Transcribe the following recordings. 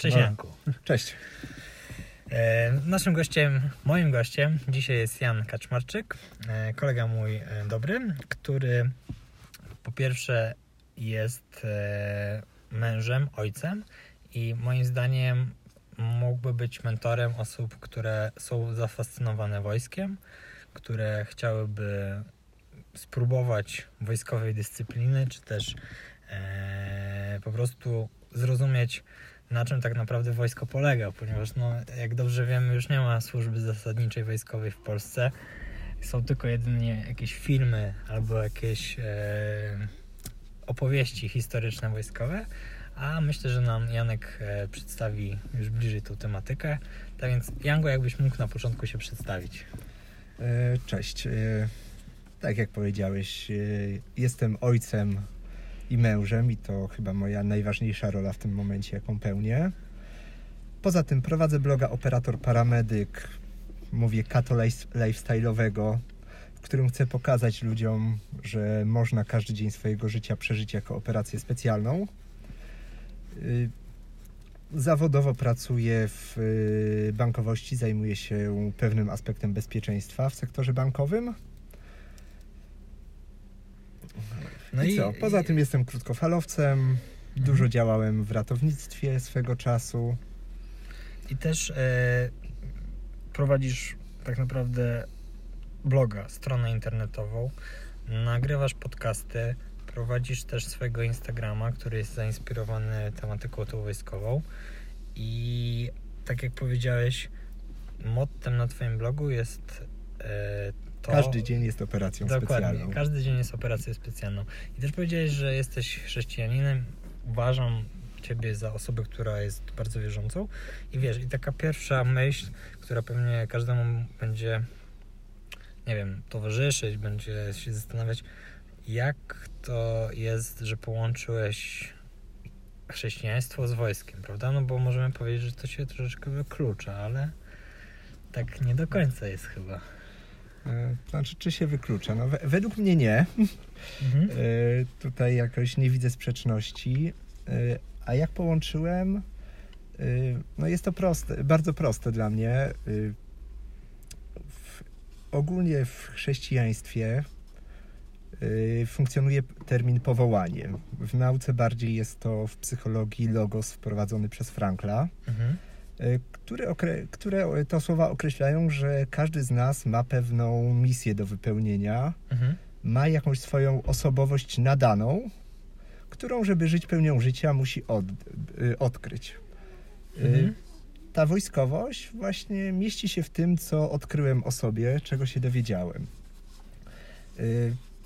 Cześć. Janku. Cześć. E, naszym gościem, moim gościem dzisiaj jest Jan Kaczmarczyk, e, kolega mój e, dobry, który po pierwsze jest mężem, ojcem i moim zdaniem mógłby być mentorem osób, które są zafascynowane wojskiem, które chciałyby spróbować wojskowej dyscypliny, czy też po prostu zrozumieć, na czym tak naprawdę wojsko polega, ponieważ no, jak dobrze wiemy, już nie ma służby zasadniczej wojskowej w Polsce. Są tylko jedynie jakieś filmy albo jakieś e, opowieści historyczne wojskowe, a myślę, że nam Janek e, przedstawi już bliżej tą tematykę. Tak więc, Jango, jakbyś mógł na początku się przedstawić. E, Cześć. E, Tak jak powiedziałeś, e, jestem ojcem i mężem i to chyba moja najważniejsza rola w tym momencie, jaką pełnię. Poza tym prowadzę bloga Operator Paramedyk, mówię kato life- lifestyle'owego, w którym chcę pokazać ludziom, że można każdy dzień swojego życia przeżyć jako operację specjalną. Y, Zawodowo pracuję w y, bankowości, zajmuję się pewnym aspektem bezpieczeństwa w sektorze bankowym. No I, co? Poza tym jestem krótkofalowcem, dużo działałem w ratownictwie swego czasu. I też e, prowadzisz tak naprawdę bloga, stronę internetową, nagrywasz podcasty, prowadzisz też swojego Instagrama, który jest zainspirowany tematyką tą wojskową i tak jak powiedziałeś, mottem na twoim blogu jest e, to... Każdy dzień jest operacją Dokładnie, specjalną. każdy dzień jest operacją specjalną. I też powiedziałeś, że jesteś chrześcijaninem. Uważam ciebie za osobę, która jest bardzo wierzącą. I wiesz, i taka pierwsza myśl, która pewnie każdemu będzie, nie wiem, towarzyszyć, będzie się zastanawiać, jak to jest, że połączyłeś chrześcijaństwo z wojskiem, prawda? No bo możemy powiedzieć, że to się troszeczkę wyklucza, ale tak nie do końca jest chyba. E, Znaczy, czy się wyklucza? No, we, według mnie nie. Mhm. E, Tutaj jakoś nie widzę sprzeczności. E, A jak połączyłem? No jest to proste, bardzo proste dla mnie. W, ogólnie w chrześcijaństwie funkcjonuje termin powołanie. W nauce bardziej jest to w psychologii logos wprowadzony przez Frankla. Mhm. E, które, które to słowa określają, że każdy z nas ma pewną misję do wypełnienia, Mhm. ma jakąś swoją osobowość nadaną, którą, żeby żyć pełnią życia, musi od, y, odkryć. Y, Mhm. Ta wojskowość właśnie mieści się w tym, co odkryłem o sobie, czego się dowiedziałem.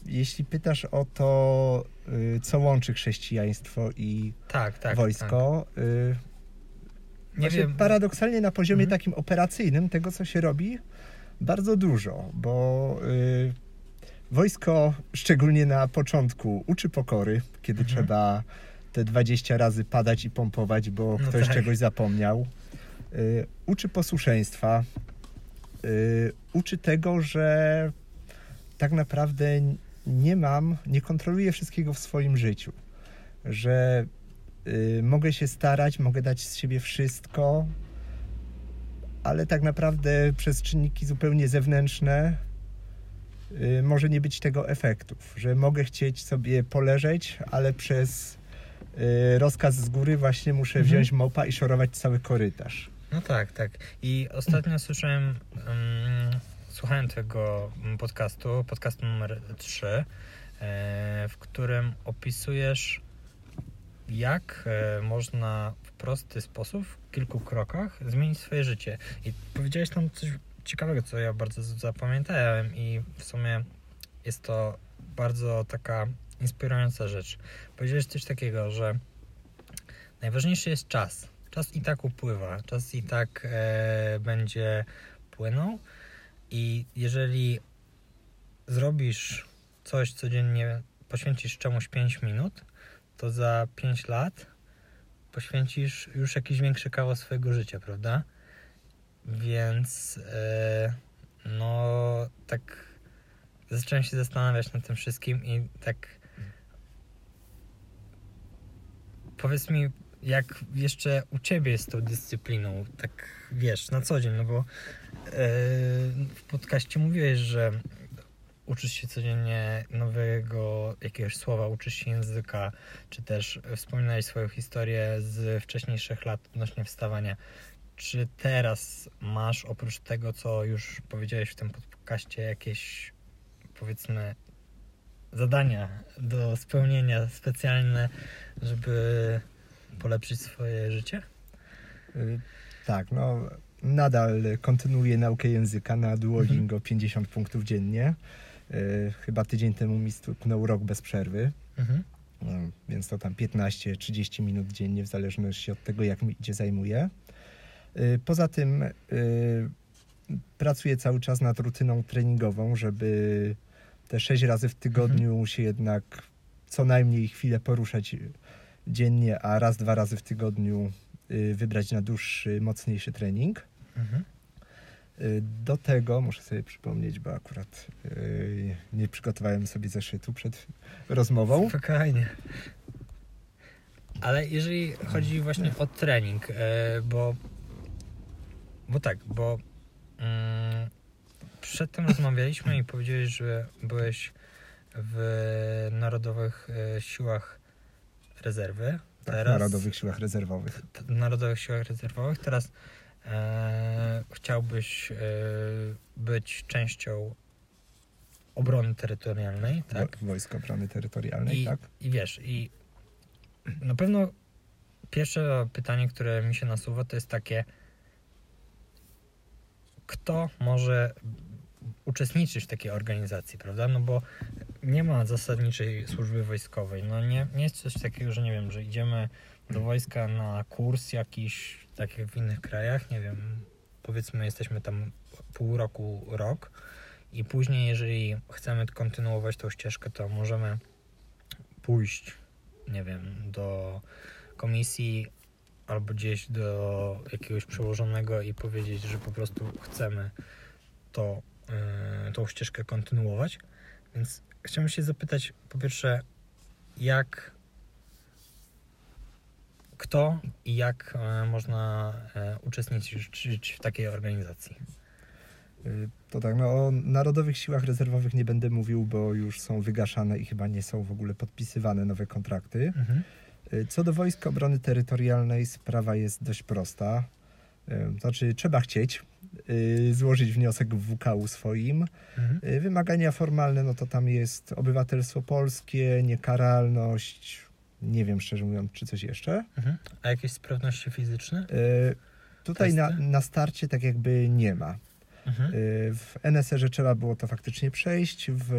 Jeśli pytasz o to, co łączy chrześcijaństwo i Tak, tak. wojsko, Tak. Nie wiem. paradoksalnie na poziomie Mhm. takim operacyjnym tego, co się robi, bardzo dużo, bo y, wojsko, szczególnie na początku, uczy pokory, kiedy Mhm. trzeba te 20 razy padać i pompować, bo No ktoś tak. czegoś zapomniał. Y, uczy posłuszeństwa, y, uczy tego, że tak naprawdę nie mam, nie kontroluję wszystkiego w swoim życiu, że mogę się starać, mogę dać z siebie wszystko, ale tak naprawdę przez czynniki zupełnie zewnętrzne y, może nie być tego efektów, że mogę chcieć sobie poleżeć, ale przez y, rozkaz z góry właśnie muszę Mhm. wziąć mopa i szorować cały korytarz. No tak, tak. I ostatnio słyszałem, um, słuchałem tego podcastu, podcastu numer 3, e, w którym opisujesz, jak e, można w prosty sposób, w kilku krokach zmienić swoje życie. I powiedziałeś tam coś ciekawego, co ja bardzo zapamiętałem i w sumie jest to bardzo taka inspirująca rzecz. Powiedziałeś coś takiego, że najważniejszy jest czas. Czas i tak upływa, czas i tak e, będzie płynął i jeżeli zrobisz coś codziennie, poświęcisz czemuś 5 minut, to za 5 lat poświęcisz już jakiś większy kawał swojego życia, prawda? Więc e, no tak zacząłem się zastanawiać nad tym wszystkim i tak powiedz mi, jak jeszcze u ciebie jest tą dyscypliną, tak wiesz, na co dzień, no bo e, w podcaście mówiłeś, że uczysz się codziennie nowego jakiegoś słowa, uczysz się języka, czy też wspominałeś swoją historię z wcześniejszych lat odnośnie wstawania. Czy teraz masz oprócz tego, co już powiedziałeś w tym podcaście, jakieś powiedzmy zadania do spełnienia specjalne, żeby polepszyć swoje życie? Y, Tak, no nadal kontynuuję naukę języka na Duolingo 50 punktów dziennie. Y, Chyba tydzień temu mi stuknął rok bez przerwy, Mhm. y, więc to tam 15-30 minut dziennie w zależności od tego jak mi gdzie zajmuję. Y, Poza tym y, pracuję cały czas nad rutyną treningową, żeby te 6 razy w tygodniu się jednak co najmniej chwilę poruszać dziennie, a raz, dwa razy w tygodniu y, wybrać na dłuższy, mocniejszy trening. Mhm. Y, Do tego muszę sobie przypomnieć, bo akurat y, nie przygotowałem sobie zeszytu przed rozmową. Spokojnie. Ale jeżeli chodzi właśnie o trening, e, bo bo tak, bo mm, przedtem rozmawialiśmy i powiedziałeś, że byłeś w Narodowych Siłach Rezerwy. Tak, w Narodowych Siłach Rezerwowych. Narodowych Siłach Rezerwowych. Teraz e, chciałbyś e, być częścią obrony terytorialnej, tak? Wo- Wojsk Obrony Terytorialnej, I, tak? I wiesz, i na pewno pierwsze pytanie, które mi się nasuwa, to jest takie, kto może uczestniczyć w takiej organizacji, prawda? No bo nie ma zasadniczej służby wojskowej. No nie, nie jest coś takiego, że nie wiem, że idziemy do wojska na kurs jakiś, tak jak w innych krajach, nie wiem, powiedzmy jesteśmy tam pół roku, rok i później, jeżeli chcemy kontynuować tą ścieżkę, to możemy pójść, nie wiem, do komisji albo gdzieś do jakiegoś przełożonego i powiedzieć, że po prostu chcemy to, yy, tą ścieżkę kontynuować. Więc chciałbym się zapytać, po pierwsze, jak kto i jak e, można e, uczestniczyć w takiej organizacji? Y, To tak, no o Narodowych Siłach Rezerwowych nie będę mówił, bo już są wygaszane i chyba nie są w ogóle podpisywane nowe kontrakty. Mhm. Y, Co do Wojsk Obrony Terytorialnej, sprawa jest dość prosta. Y, Znaczy, trzeba chcieć złożyć wniosek w WKU swoim. Mhm. Wymagania formalne, no to tam jest obywatelstwo polskie, niekaralność, nie wiem szczerze mówiąc, czy coś jeszcze. Mhm. A jakieś sprawności fizyczne? Y, Tutaj na, na starcie tak jakby nie ma. Mhm. Y, W NSR-ze trzeba było to faktycznie przejść. W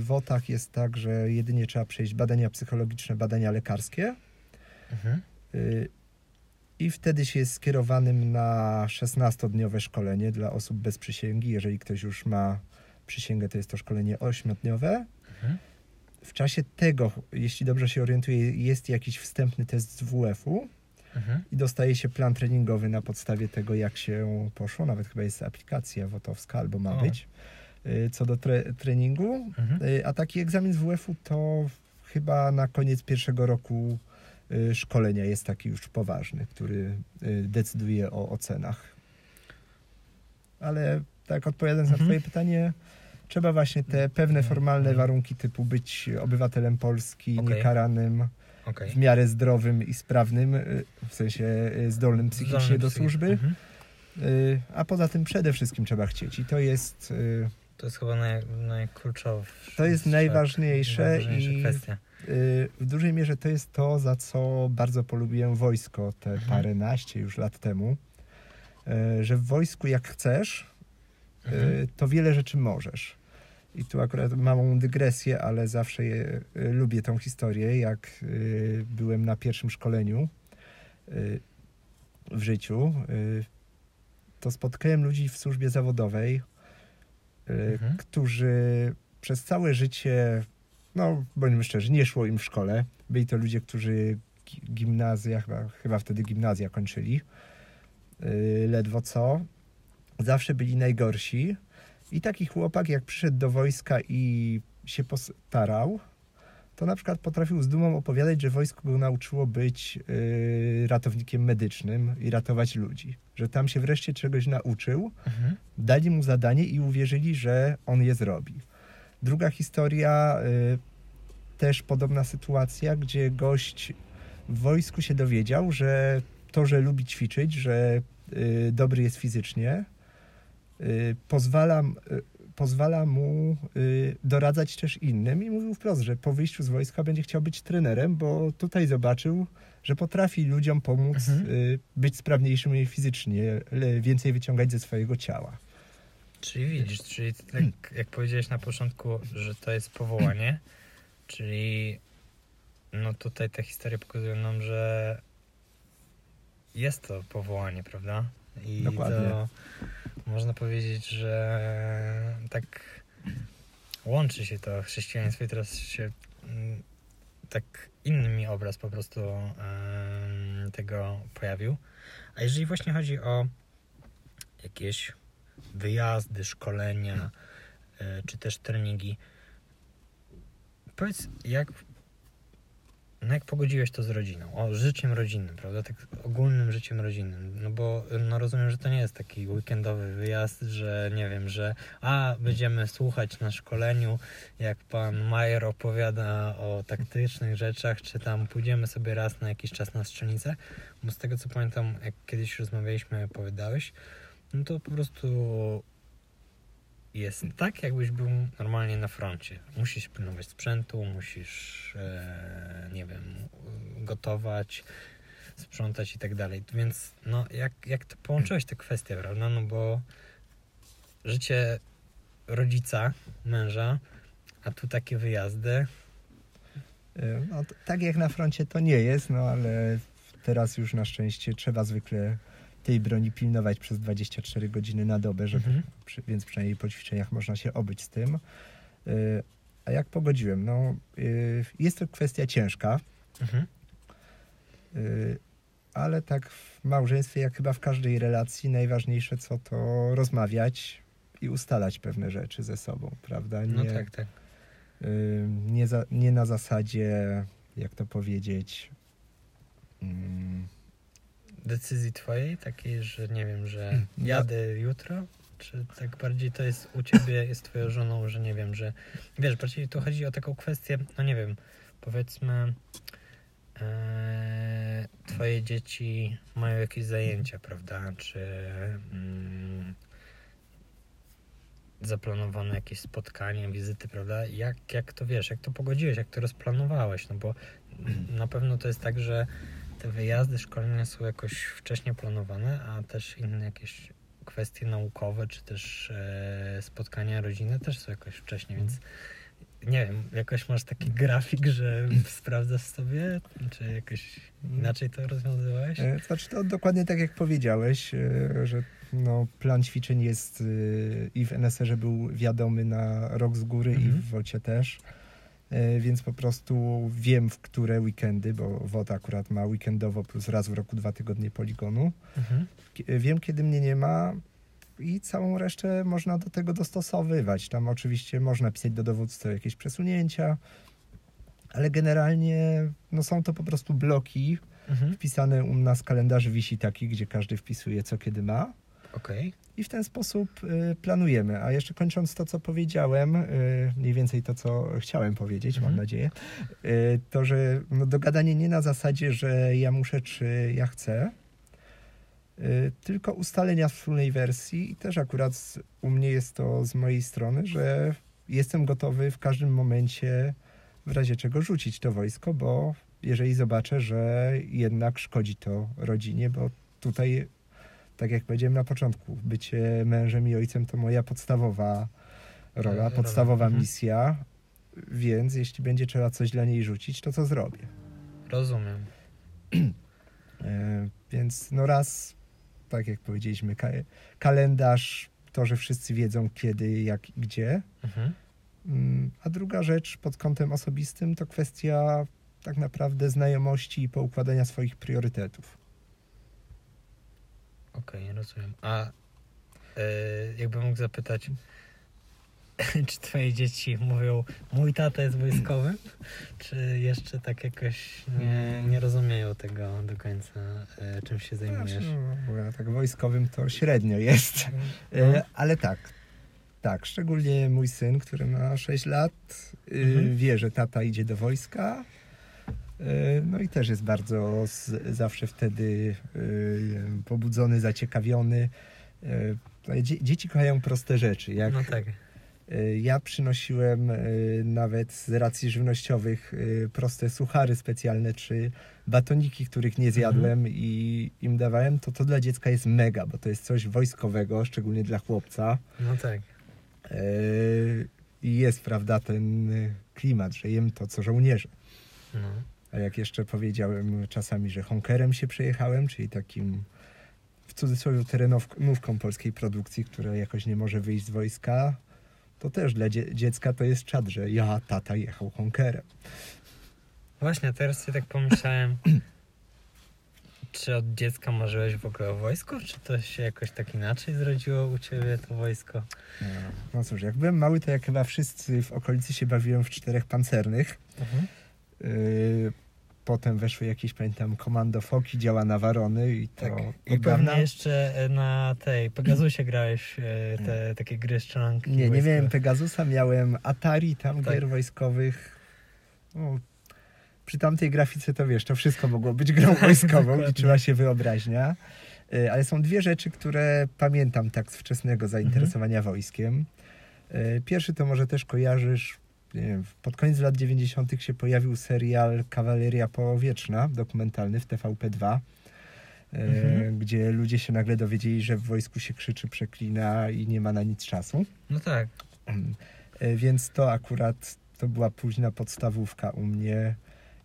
WOT-ach jest tak, że jedynie trzeba przejść badania psychologiczne, badania lekarskie. Mhm. Y, I wtedy się jest skierowanym na 16-dniowe szkolenie dla osób bez przysięgi. Jeżeli ktoś już ma przysięgę, to jest to szkolenie 8-dniowe. Mhm. W czasie tego, jeśli dobrze się orientuję, jest jakiś wstępny test z WF-u Mhm. i dostaje się plan treningowy na podstawie tego, jak się poszło. Nawet chyba jest aplikacja wotowska, albo ma O. być, y, co do tre- treningu. Mhm. Y, A taki egzamin z WF-u to chyba na koniec pierwszego roku y, szkolenia jest taki już poważny, który decyduje o ocenach. Ale tak odpowiadając Mhm. na Twoje pytanie, trzeba właśnie te pewne formalne Mhm. warunki typu być obywatelem Polski, Okej. niekaranym, Okej. w miarę zdrowym i sprawnym, y, w sensie y, zdolnym psychicznie Zdolny do służby, Mhm. y, a poza tym przede wszystkim trzeba chcieć. I to jest, To jest chyba naj, najkluczowsze. To jest najważniejsze najważniejsza i- kwestia. w dużej mierze to jest to, za co bardzo polubiłem wojsko te Mhm. paręnaście już lat temu, że w wojsku jak chcesz, Mhm. to wiele rzeczy możesz. I tu akurat małą dygresję, ale zawsze je, y, lubię tą historię, jak y, byłem na pierwszym szkoleniu y, w życiu, y, to spotkałem ludzi w służbie zawodowej, Mhm. którzy przez całe życie, no bądźmy szczerzy, nie szło im w szkole. Byli to ludzie, którzy gi- gimnazja, chyba, chyba wtedy gimnazja kończyli, ledwo co. Zawsze byli najgorsi. I taki chłopak, jak przyszedł do wojska i się postarał, to na przykład potrafił z dumą opowiadać, że wojsko go nauczyło być y, ratownikiem medycznym i ratować ludzi. Że tam się wreszcie czegoś nauczył, Mhm. dali mu zadanie i uwierzyli, że on je zrobi. Druga historia, y, też podobna sytuacja, gdzie gość w wojsku się dowiedział, że to, że lubi ćwiczyć, że y, dobry jest fizycznie, pozwala, y, pozwala mu y, doradzać też innym i mówił wprost, że po wyjściu z wojska będzie chciał być trenerem, bo tutaj zobaczył, że potrafi ludziom pomóc Mhm. y, być sprawniejszymi fizycznie, więcej wyciągać ze swojego ciała. Czyli widzisz, czyli tak jak powiedziałeś na początku, że to jest powołanie, czyli no tutaj te historie pokazują nam, że jest to powołanie, prawda? I Dokładnie. to można powiedzieć, że tak łączy się to chrześcijaństwo i teraz się mm, tak inny mi obraz po prostu tego pojawił. A jeżeli właśnie chodzi o jakieś wyjazdy, szkolenia, e, czy też treningi. Powiedz, jak, no jak pogodziłeś to z rodziną? O, życiem rodzinnym, prawda? Tak ogólnym życiem rodzinnym. No bo no rozumiem, że to nie jest taki weekendowy wyjazd, że nie wiem, że a, będziemy słuchać na szkoleniu, jak pan Majer opowiada o taktycznych rzeczach, czy tam pójdziemy sobie raz na jakiś czas na strzelnicę. Bo z tego co pamiętam, jak kiedyś rozmawialiśmy, opowiadałeś, no to po prostu jest tak, jakbyś był normalnie na froncie. Musisz pilnować sprzętu, musisz, e, nie wiem, gotować, sprzątać i tak dalej. Więc no, jak, jak to połączyłeś te kwestie, prawda? No bo życie rodzica, męża, a tu takie wyjazdy. Y, No, tak jak na froncie to nie jest, no ale teraz już na szczęście trzeba zwykle tej broni pilnować przez 24 godziny na dobę, żeby, Mhm. przy, więc przynajmniej po ćwiczeniach można się obyć z tym. Y, A jak pogodziłem? No, y, jest to kwestia ciężka, Mhm. y, ale tak w małżeństwie, jak chyba w każdej relacji, najważniejsze co to rozmawiać i ustalać pewne rzeczy ze sobą, prawda? No Nie, tak, tak. y, nie, za, nie na zasadzie, jak to powiedzieć, mm, Decyzji twojej, takiej, że nie wiem, że Ja- jadę jutro? Czy tak bardziej to jest u ciebie, jest twoją żoną, że nie wiem, że wiesz, bardziej tu chodzi o taką kwestię, no nie wiem, powiedzmy e, twoje dzieci mają jakieś zajęcia, prawda, czy mm, zaplanowane jakieś spotkanie, wizyty, prawda, jak, jak to wiesz, jak to pogodziłeś, jak to rozplanowałeś, no bo na pewno to jest tak, że te wyjazdy, szkolenia są jakoś wcześniej planowane, a też inne jakieś kwestie naukowe, czy też e, spotkania rodzinne też są jakoś wcześniej, więc nie wiem, jakoś masz taki grafik, że sprawdzasz sobie, czy jakoś inaczej to rozwiązywałeś? E, Znaczy to dokładnie tak jak powiedziałeś, e, że no, plan ćwiczeń jest e, i w NSR-ze był wiadomy na rok z góry i Mhm. w WOCie też, E, więc po prostu wiem w które weekendy, bo WOT akurat ma weekendowo plus raz w roku dwa tygodnie poligonu. Mhm. Wiem kiedy mnie nie ma i całą resztę można do tego dostosowywać. Tam oczywiście można pisać do dowódcy jakieś przesunięcia, ale generalnie no, są to po prostu bloki, Mhm. wpisane u nas kalendarz wisi taki, gdzie każdy wpisuje co kiedy ma Okej. i w ten sposób y, planujemy. A jeszcze kończąc to, co powiedziałem, y, mniej więcej to, co chciałem powiedzieć, Mhm. mam nadzieję, y, to, że no, dogadanie nie na zasadzie, że ja muszę, czy ja chcę, tylko ustalenia wspólnej wersji i też akurat u mnie jest to z mojej strony, że jestem gotowy w każdym momencie w razie czego rzucić to wojsko, bo jeżeli zobaczę, że jednak szkodzi to rodzinie, bo tutaj, tak jak powiedziałem na początku, bycie mężem i ojcem to moja podstawowa rola, Rola, podstawowa mhm. misja, więc jeśli będzie trzeba coś dla niej rzucić, to co zrobię. Rozumiem. E, Więc no raz, tak jak powiedzieliśmy, ka- kalendarz, to, że wszyscy wiedzą kiedy, jak i gdzie. Mhm. Mm, A druga rzecz pod kątem osobistym to kwestia tak naprawdę znajomości i poukładania swoich priorytetów. Okej, rozumiem. A e, jakbym mógł zapytać, czy twoje dzieci mówią, mój tata jest wojskowym? Czy jeszcze tak jakoś nie, nie rozumieją tego do końca, e, czym się zajmujesz? No, bo ja tak wojskowym to średnio jest. E, No. Ale tak, tak, szczególnie mój syn, który ma 6 lat, y, Mhm. wie, że tata idzie do wojska. Y, No i też jest bardzo z, zawsze wtedy y, pobudzony, zaciekawiony. Y, no, dzie- Dzieci kochają proste rzeczy. Jak No tak. ja przynosiłem nawet z racji żywnościowych proste suchary specjalne, czy batoniki, których nie zjadłem i im dawałem, to to dla dziecka jest mega, bo to jest coś wojskowego, szczególnie dla chłopca. No tak. I jest, prawda, ten klimat, że jem to, co żołnierze. No. A jak jeszcze powiedziałem czasami, że honkerem się przejechałem, czyli takim w cudzysłowie terenówką polskiej produkcji, która jakoś nie może wyjść z wojska, to też dla dzie- dziecka to jest czad, że ja, tata jechał honkerem. Właśnie, teraz sobie tak pomyślałem, czy od dziecka marzyłeś w ogóle o wojsku? Czy to się jakoś tak inaczej zrodziło u ciebie, to wojsko? No, no cóż, jak byłem mały, to jak chyba wszyscy w okolicy się bawiłem w czterech pancernych. Yy, potem weszły jakieś, pamiętam, komando Foki, działa na Warony i Tak. od I pewnie jeszcze e, na tej Pegasusie grałeś e, te takie gry strzelanki Nie, nie wojskowe. miałem Pegasusa, miałem Atari, tam Tak. gier wojskowych. No, przy tamtej grafice to wiesz, to wszystko mogło być grą wojskową, liczyła się wyobraźnia. Y, Ale są dwie rzeczy, które pamiętam tak z wczesnego zainteresowania wojskiem. Y, Pierwszy to może też kojarzysz, nie wiem, pod koniec lat 90. się pojawił serial Kawaleria Połowieczna, dokumentalny w TVP2, y, Mhm. gdzie ludzie się nagle dowiedzieli, że w wojsku się krzyczy, przeklina i nie ma na nic czasu. No tak. E, Więc to akurat to była późna podstawówka u mnie.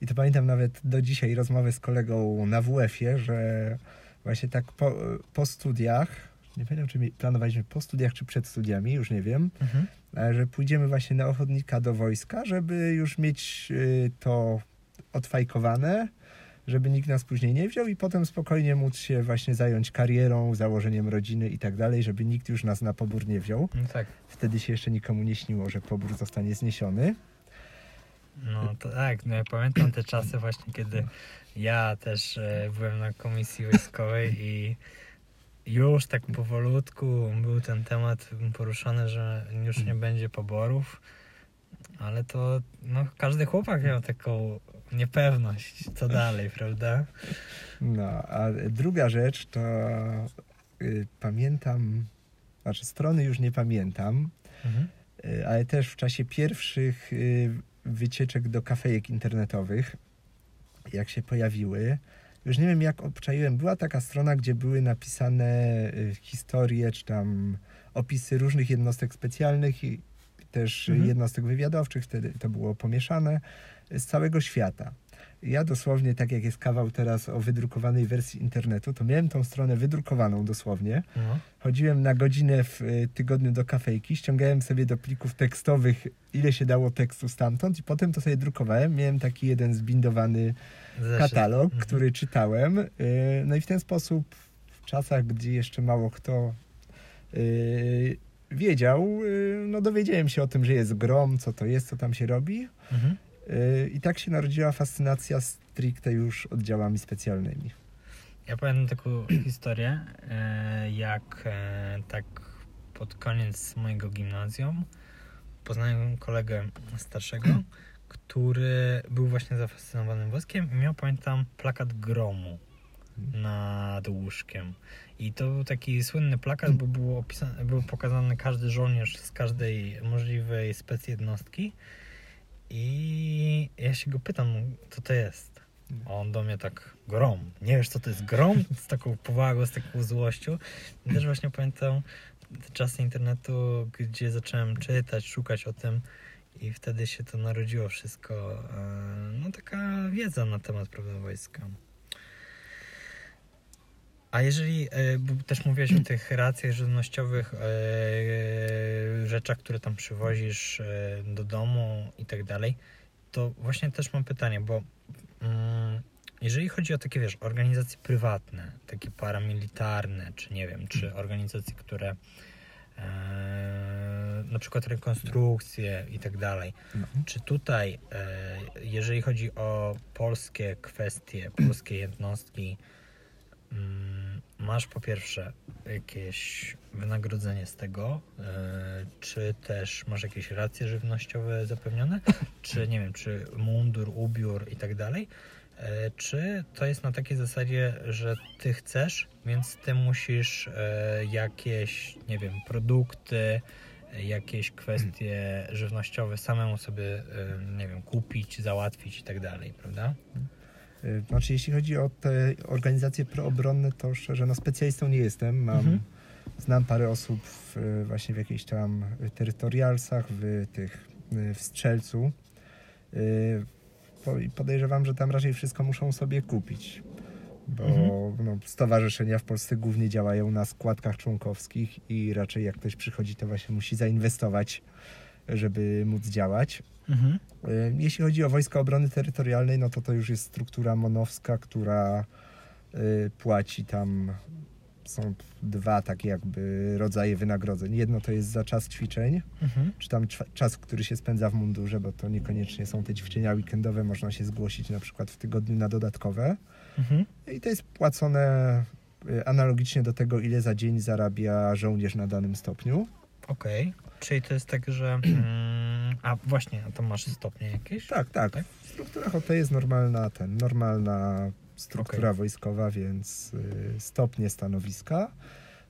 I to pamiętam nawet do dzisiaj rozmowę z kolegą na WF-ie, że właśnie tak po, po studiach, nie pamiętam czy planowaliśmy po studiach czy przed studiami, już nie wiem, Mhm. Ale że pójdziemy właśnie na ochotnika do wojska, żeby już mieć y, to odfajkowane, żeby nikt nas później nie wziął i potem spokojnie móc się właśnie zająć karierą, założeniem rodziny i tak dalej, żeby nikt już nas na pobór nie wziął. No tak. Wtedy się jeszcze nikomu nie śniło, że pobór zostanie zniesiony. No to tak, no ja pamiętam te czasy właśnie, kiedy ja też e, byłem na komisji wojskowej i już tak powolutku był ten temat poruszany, że już nie będzie poborów, ale to no, każdy chłopak miał taką niepewność, co dalej, prawda? No, a druga rzecz to y, pamiętam, znaczy strony już nie pamiętam, Mhm. y, ale też w czasie pierwszych y, wycieczek do kafejek internetowych, jak się pojawiły, już nie wiem jak obczaiłem, była taka strona, gdzie były napisane y, historie, czy tam opisy różnych jednostek specjalnych i też Mhm. jednostek wywiadowczych, wtedy to było pomieszane, y, z całego świata. Ja dosłownie, tak jak jest kawał teraz o wydrukowanej wersji internetu, to miałem tą stronę wydrukowaną dosłownie. No. Chodziłem na godzinę w y, tygodniu do kafejki, ściągałem sobie do plików tekstowych, ile się dało tekstu stamtąd i potem to sobie drukowałem. Miałem taki jeden zbindowany. Katalog, Mhm. który czytałem. y, No i w ten sposób w czasach, gdzie jeszcze mało kto y, wiedział, y, no dowiedziałem się o tym, że jest grom, co to jest, co tam się robi. Mhm. I tak się narodziła fascynacja stricte już oddziałami specjalnymi. Ja pamiętam taką historię, jak e, tak pod koniec mojego gimnazjum poznałem kolegę starszego, który był właśnie zafascynowany wojskiem i miał, pamiętam, plakat gromu nad łóżkiem. I to był taki słynny plakat, bo był pokazany każdy żołnierz z każdej możliwej specjednostki. I ja się go pytam, co to jest. A on do mnie tak, grom. Nie wiesz, co to jest grom? Z taką powagą, z taką złością. I też właśnie pamiętam te czasy internetu, gdzie zacząłem czytać, szukać o tym i wtedy się to narodziło wszystko. e, No taka wiedza na temat prawda, wojska. A jeżeli, e, bo też mówiłeś o tych racjach żywnościowych, e, rzeczach, które tam przywozisz do domu i tak dalej, to właśnie też mam pytanie, bo mm, jeżeli chodzi o takie, wiesz, organizacje prywatne, takie paramilitarne, czy nie wiem, czy organizacje, które na przykład rekonstrukcje i tak dalej. No. Czy tutaj, e, jeżeli chodzi o polskie kwestie, polskie jednostki, mm, masz po pierwsze jakieś wynagrodzenie z tego, e, czy też masz jakieś racje żywnościowe zapewnione, czy nie wiem, czy mundur, ubiór i tak dalej, e, czy to jest na takiej zasadzie, że ty chcesz, więc ty musisz jakieś, nie wiem, produkty, jakieś kwestie żywnościowe samemu sobie, nie wiem, kupić, załatwić i tak dalej, prawda? Y, Znaczy, jeśli chodzi o te organizacje proobronne, to szczerze, no specjalistą nie jestem. Mam, Mhm. Znam parę osób w, właśnie w jakichś tam terytorialsach, w tych, y, w Strzelcu. Y, Podejrzewam, że tam raczej wszystko muszą sobie kupić. Bo Mhm. no, stowarzyszenia w Polsce głównie działają na składkach członkowskich i raczej jak ktoś przychodzi, to właśnie musi zainwestować, żeby móc działać. Mhm. Y, Jeśli chodzi o Wojska Obrony Terytorialnej, no to to już jest struktura monowska, która y, płaci tam. Są dwa takie jakby rodzaje wynagrodzeń. Jedno to jest za czas ćwiczeń, Mhm. czy tam czas, który się spędza w mundurze, bo to niekoniecznie są te ćwiczenia weekendowe, można się zgłosić na przykład w tygodniu na dodatkowe. Mhm. I to jest płacone y, analogicznie do tego, ile za dzień zarabia żołnierz na danym stopniu. Okej, czyli to jest tak, że. Mm, a właśnie, a to masz stopnie jakieś? Tak, tak. Tak? W strukturach OT jest normalna, ten, normalna struktura wojskowa, więc y, stopnie stanowiska.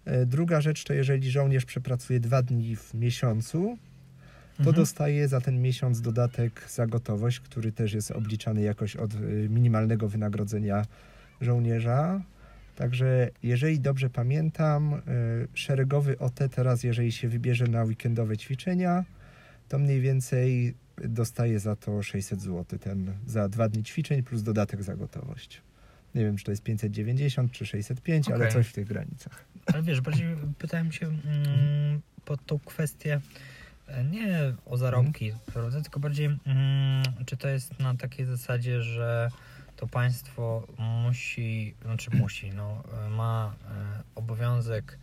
Y, druga rzecz to jeżeli żołnierz przepracuje dwa dni w miesiącu, to Mhm. dostaje za ten miesiąc dodatek za gotowość, który też jest obliczany jakoś od y, minimalnego wynagrodzenia żołnierza. Także jeżeli dobrze pamiętam, szeregowy OT teraz, jeżeli się wybierze na weekendowe ćwiczenia, to mniej więcej dostaje za to 600 zł, ten za dwa dni ćwiczeń plus dodatek za gotowość. Nie wiem, czy to jest 590 czy 605, ale Okej. coś w tych granicach. Ale wiesz, bardziej pytałem się mm, pod tą kwestię e, nie o zarobki, Mhm. prawda, tylko bardziej mm, czy to jest na takiej zasadzie, że to państwo musi, znaczy musi, no, e, ma e, obowiązek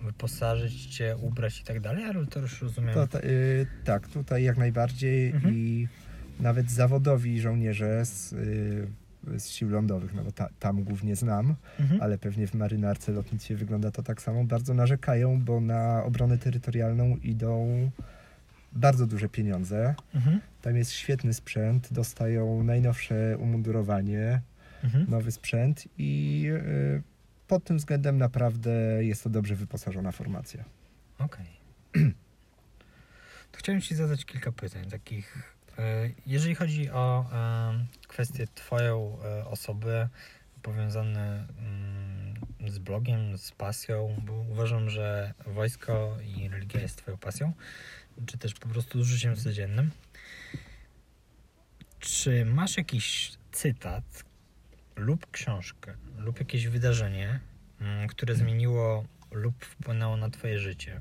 wyposażyć cię, ubrać i tak dalej, ale to już rozumiem. To, ta- y, tak, tutaj jak najbardziej Mhm. i nawet zawodowi żołnierze z, z sił lądowych, no bo ta, tam głównie znam, Mhm. ale pewnie w marynarce, lotnictwie wygląda to tak samo, bardzo narzekają, bo na obronę terytorialną idą bardzo duże pieniądze. Mhm. Tam jest świetny sprzęt, dostają najnowsze umundurowanie, Mhm. nowy sprzęt i y, pod tym względem naprawdę jest to dobrze wyposażona formacja. Okej. To chciałem Ci zadać kilka pytań takich. E, Jeżeli chodzi o e, kwestię Twoją e, osoby powiązane mm, z blogiem, z pasją, bo uważam, że wojsko i religia jest Twoją pasją, czy też po prostu życiem codziennym. Czy masz jakiś cytat lub książkę, lub jakieś wydarzenie, mm, które zmieniło lub wpłynęło na Twoje życie?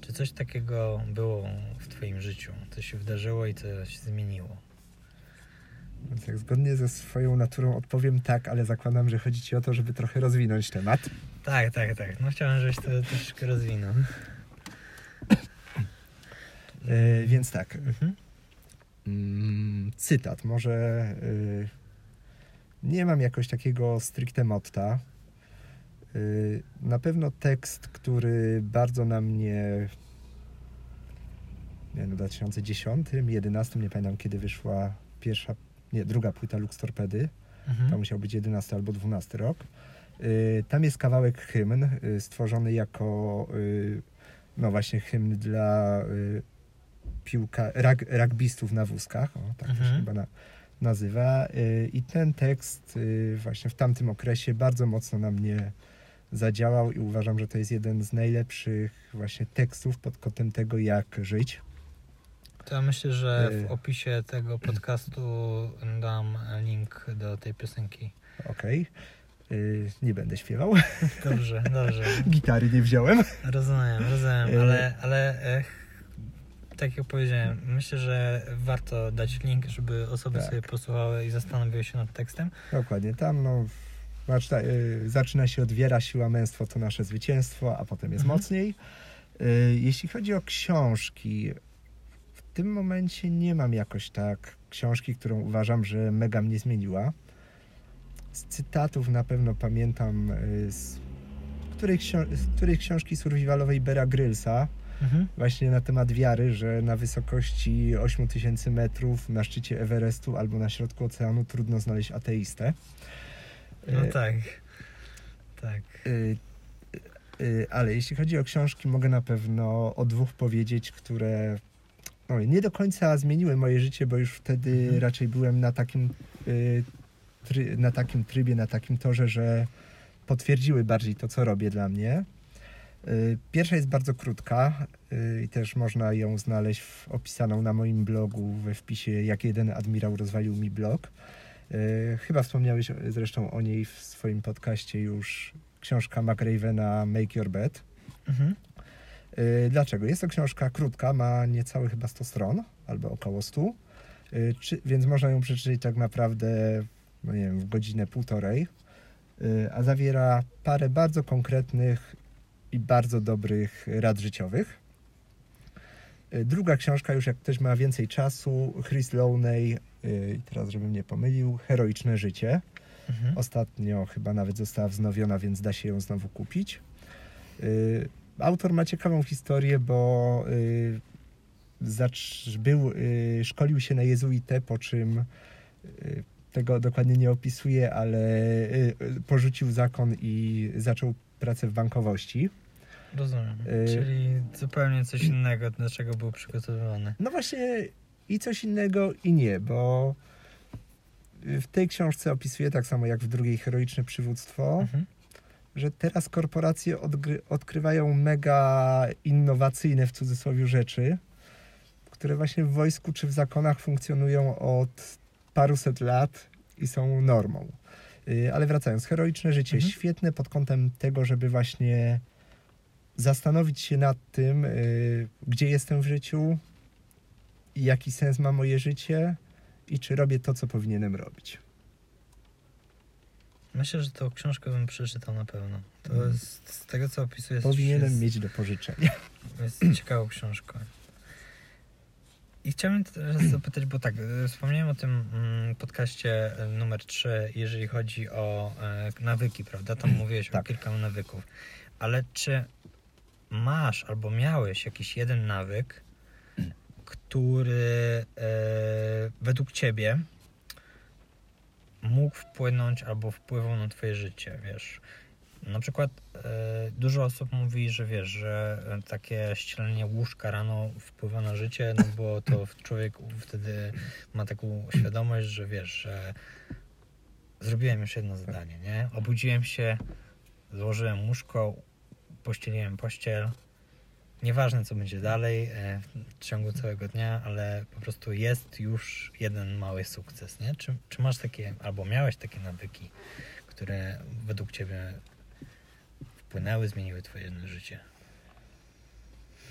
Czy coś takiego było w Twoim życiu? Co się wydarzyło i co się zmieniło? Jak zgodnie ze swoją naturą odpowiem tak, ale zakładam, że chodzi Ci o to, żeby trochę rozwinąć temat. Tak, tak, tak. No chciałem, żebyś to troszeczkę rozwinął. E, więc tak, Mhm. mm, cytat. Może y, nie mam jakoś takiego stricte motta. Y, na pewno tekst, który bardzo na mnie nie wiem, w 2010, 2011, nie pamiętam kiedy wyszła pierwsza, nie, druga płyta Lux Torpedy. To Mhm. musiał być 11 albo 12 rok. Y, Tam jest kawałek hymn y, stworzony jako no właśnie hymn dla piłka, rag, rugbystów na wózkach, o, tak to się Mhm. chyba na, nazywa. I ten tekst właśnie w tamtym okresie bardzo mocno na mnie zadziałał i uważam, że to jest jeden z najlepszych właśnie tekstów pod kątem tego, jak żyć. To ja myślę, że Y. w opisie tego podcastu dam link do tej piosenki. Okej. Y, Nie będę śpiewał. Dobrze, dobrze. Gitary nie wziąłem. Rozumiem, rozumiem, Y. ale, ale e, tak jak powiedziałem, myślę, że warto dać link, żeby osoby Tak. sobie posłuchały i zastanowiły się nad tekstem. Dokładnie, tam no, zaczyna, y, zaczyna się od wiera, siła, męstwo to nasze zwycięstwo, a potem jest Mhm. mocniej. Y, Jeśli chodzi o książki, w tym momencie nie mam jakoś tak książki, którą uważam, że mega mnie zmieniła. Z cytatów na pewno pamiętam y, z której, z której książki survivalowej Bera Grylsa, Mhm. właśnie na temat wiary, że na wysokości 8000 metrów na szczycie Everestu albo na środku oceanu trudno znaleźć ateistę. No Y, tak. Tak. Y, y, ale jeśli chodzi o książki, mogę na pewno o dwóch powiedzieć, które no, nie do końca zmieniły moje życie, bo już wtedy Mhm. raczej byłem na takim, y, na takim trybie, na takim torze, że potwierdziły bardziej to, co robię dla mnie. Y, Pierwsza jest bardzo krótka y, i też można ją znaleźć w, opisaną na moim blogu we wpisie Jak jeden admirał rozwalił mi blog. Y, Chyba wspomniałeś zresztą o niej w swoim podcaście już. Książka McRavena Make Your Bed. Mhm. Y, Dlaczego? Jest to książka krótka, ma niecałe chyba 100 stron, albo około 100, y, czy, więc można ją przeczytać tak naprawdę, no nie wiem, w godzinę, półtorej, a zawiera parę bardzo konkretnych i bardzo dobrych rad życiowych. Y, Druga książka, już jak ktoś ma więcej czasu, Chris Lowney, i teraz żebym nie pomylił, Heroiczne życie. Mhm. Ostatnio chyba nawet została wznowiona, więc da się ją znowu kupić. Y, Autor ma ciekawą historię, bo był, szkolił się na jezuitę, po czym tego dokładnie nie opisuje, ale porzucił zakon i zaczął pracę w bankowości. Rozumiem. Y- Czyli zupełnie coś innego, do czego był przygotowywany. No właśnie i coś innego i nie, bo w tej książce opisuje tak samo jak w drugiej heroiczne przywództwo, Mhm. że teraz korporacje odgry- odkrywają mega innowacyjne w cudzysłowie rzeczy, które właśnie w wojsku czy w zakonach funkcjonują od paruset lat i są normą. Y, Ale wracając, heroiczne życie, Mhm. świetne pod kątem tego, żeby właśnie zastanowić się nad tym, y, gdzie jestem w życiu, jaki sens ma moje życie i czy robię to, co powinienem robić. Myślę, że tą książkę bym przeczytał na pewno. To Mm. jest, z tego co opisujesz, Powinienem jest, mieć do pożyczenia. jest ciekawą książką. I chciałbym teraz zapytać, bo tak, e, wspomniałem o tym mm, podcaście e, numer 3, jeżeli chodzi o e, nawyki, prawda? Tam mówiłeś o Tak. kilka nawyków. Ale czy masz albo miałeś jakiś jeden nawyk, który e, według ciebie mógł wpłynąć albo wpływał na twoje życie, wiesz? Na przykład e, dużo osób mówi, że wiesz, że e, takie ścielenie łóżka rano wpływa na życie, no bo to człowiek wtedy ma taką świadomość, że wiesz, że zrobiłem już jedno zadanie, nie? Obudziłem się, złożyłem łóżko, pościeliłem pościel. Nieważne, co będzie dalej e, w ciągu całego dnia, ale po prostu jest już jeden mały sukces, nie? Czy, czy masz takie, albo miałeś takie nawyki, które według ciebie wpłynęły, zmieniły twoje życie?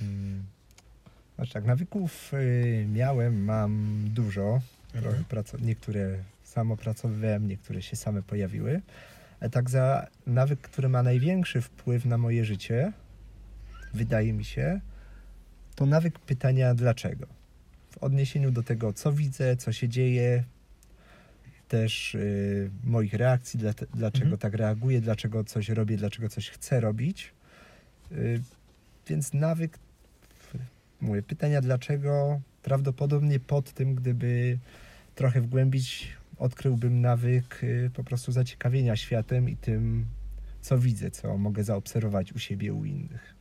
Mm. Znaczy tak, nawyków y, miałem, mam dużo. Mhm. niektóre sam opracowywałem, niektóre się same pojawiły. Tak za nawyk, który ma największy wpływ na moje życie, wydaje mi się, to nawyk pytania dlaczego. W odniesieniu do tego, co widzę, co się dzieje, też y, moich reakcji, dla, dlaczego Mhm. tak reaguję, dlaczego coś robię, dlaczego coś chcę robić. Y, więc nawyk, mówię, pytania dlaczego, prawdopodobnie pod tym, gdyby trochę wgłębić, odkryłbym nawyk y, po prostu zaciekawienia światem i tym, co widzę, co mogę zaobserwować u siebie, u innych.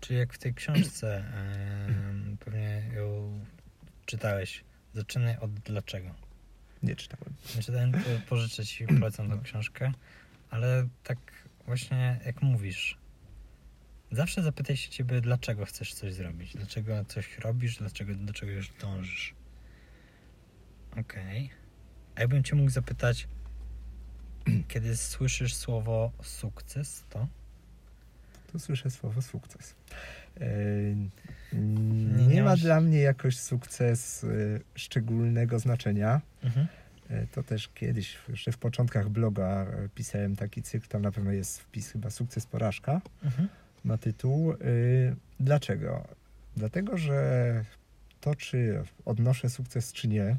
Czy jak w tej książce, pewnie ją czytałeś, zaczynaj od dlaczego. Nie czytałem. Nie czytałem, pożyczę ci, polecam tą książkę, ale tak właśnie jak mówisz, zawsze zapytaj się ciebie, dlaczego chcesz coś zrobić, dlaczego coś robisz, dlaczego do czegoś dążysz. Okej. A jakbym cię mógł zapytać, kiedy słyszysz słowo sukces, to? To słyszę słowo sukces. E, Nie nie ma masz- dla mnie jakoś sukces y, szczególnego znaczenia. Mhm. E, To też kiedyś, jeszcze w początkach bloga e, pisałem taki cykl, tam na pewno jest wpis chyba sukces, porażka. Mhm. ma tytuł. Dlaczego? Dlatego, że to, czy odnoszę sukces, czy nie,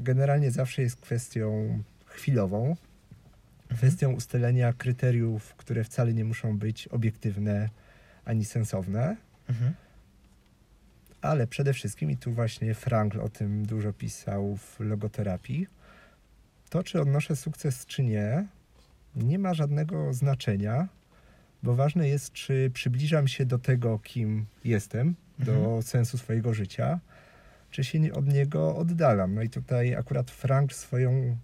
generalnie zawsze jest kwestią chwilową, kwestią ustalenia kryteriów, które wcale nie muszą być obiektywne ani sensowne, Mhm. ale przede wszystkim, i tu właśnie Frankl o tym dużo pisał w logoterapii, to, czy odnoszę sukces, czy nie, nie ma żadnego znaczenia, bo ważne jest, czy przybliżam się do tego, kim jestem, do Mhm. sensu swojego życia, czy się od niego oddalam. No i tutaj akurat Frank swoją,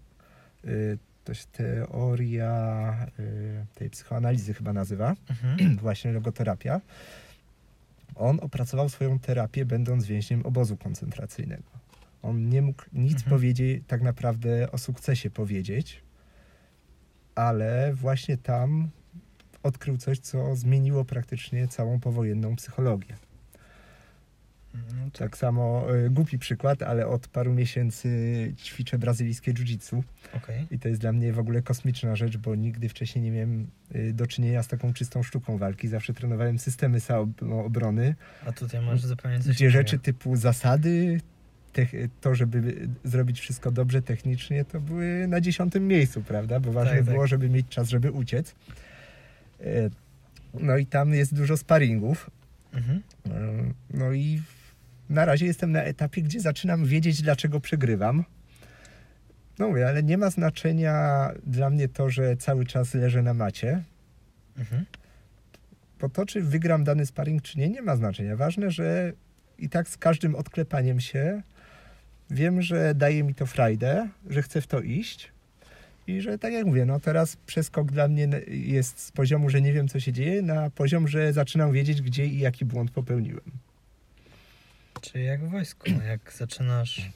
y, to teoria y, tej psychoanalizy chyba nazywa, Mhm. właśnie logoterapia. On opracował swoją terapię będąc więźniem obozu koncentracyjnego. On nie mógł nic Mhm. powiedzieć, tak naprawdę o sukcesie powiedzieć, ale właśnie tam odkrył coś, co zmieniło praktycznie całą powojenną psychologię. No tak. Tak samo y, głupi przykład, ale od paru miesięcy ćwiczę brazylijskie jiu-jitsu Okej. i to jest dla mnie w ogóle kosmiczna rzecz, bo nigdy wcześniej nie miałem y, do czynienia z taką czystą sztuką walki. Zawsze trenowałem systemy samoobrony, A tutaj masz zupełnie coś gdzie rzeczy typu zasady, to, żeby zrobić wszystko dobrze technicznie, to były na dziesiątym miejscu, prawda? Bo ważne Tak, tak. było, żeby mieć czas, żeby uciec. No i tam jest dużo sparingów. Mhm. No i na razie jestem na etapie, gdzie zaczynam wiedzieć, dlaczego przegrywam. No mówię, ale nie ma znaczenia dla mnie to, że cały czas leżę na macie. Mhm. Bo to, czy wygram dany sparring, czy nie, nie ma znaczenia. Ważne, że i tak z każdym odklepaniem się wiem, że daje mi to frajdę, że chcę w to iść. I że tak jak mówię, no teraz przeskok dla mnie jest z poziomu, że nie wiem, co się dzieje, na poziom, że zaczynam wiedzieć, gdzie i jaki błąd popełniłem. Czyli jak w wojsku, jak zaczynasz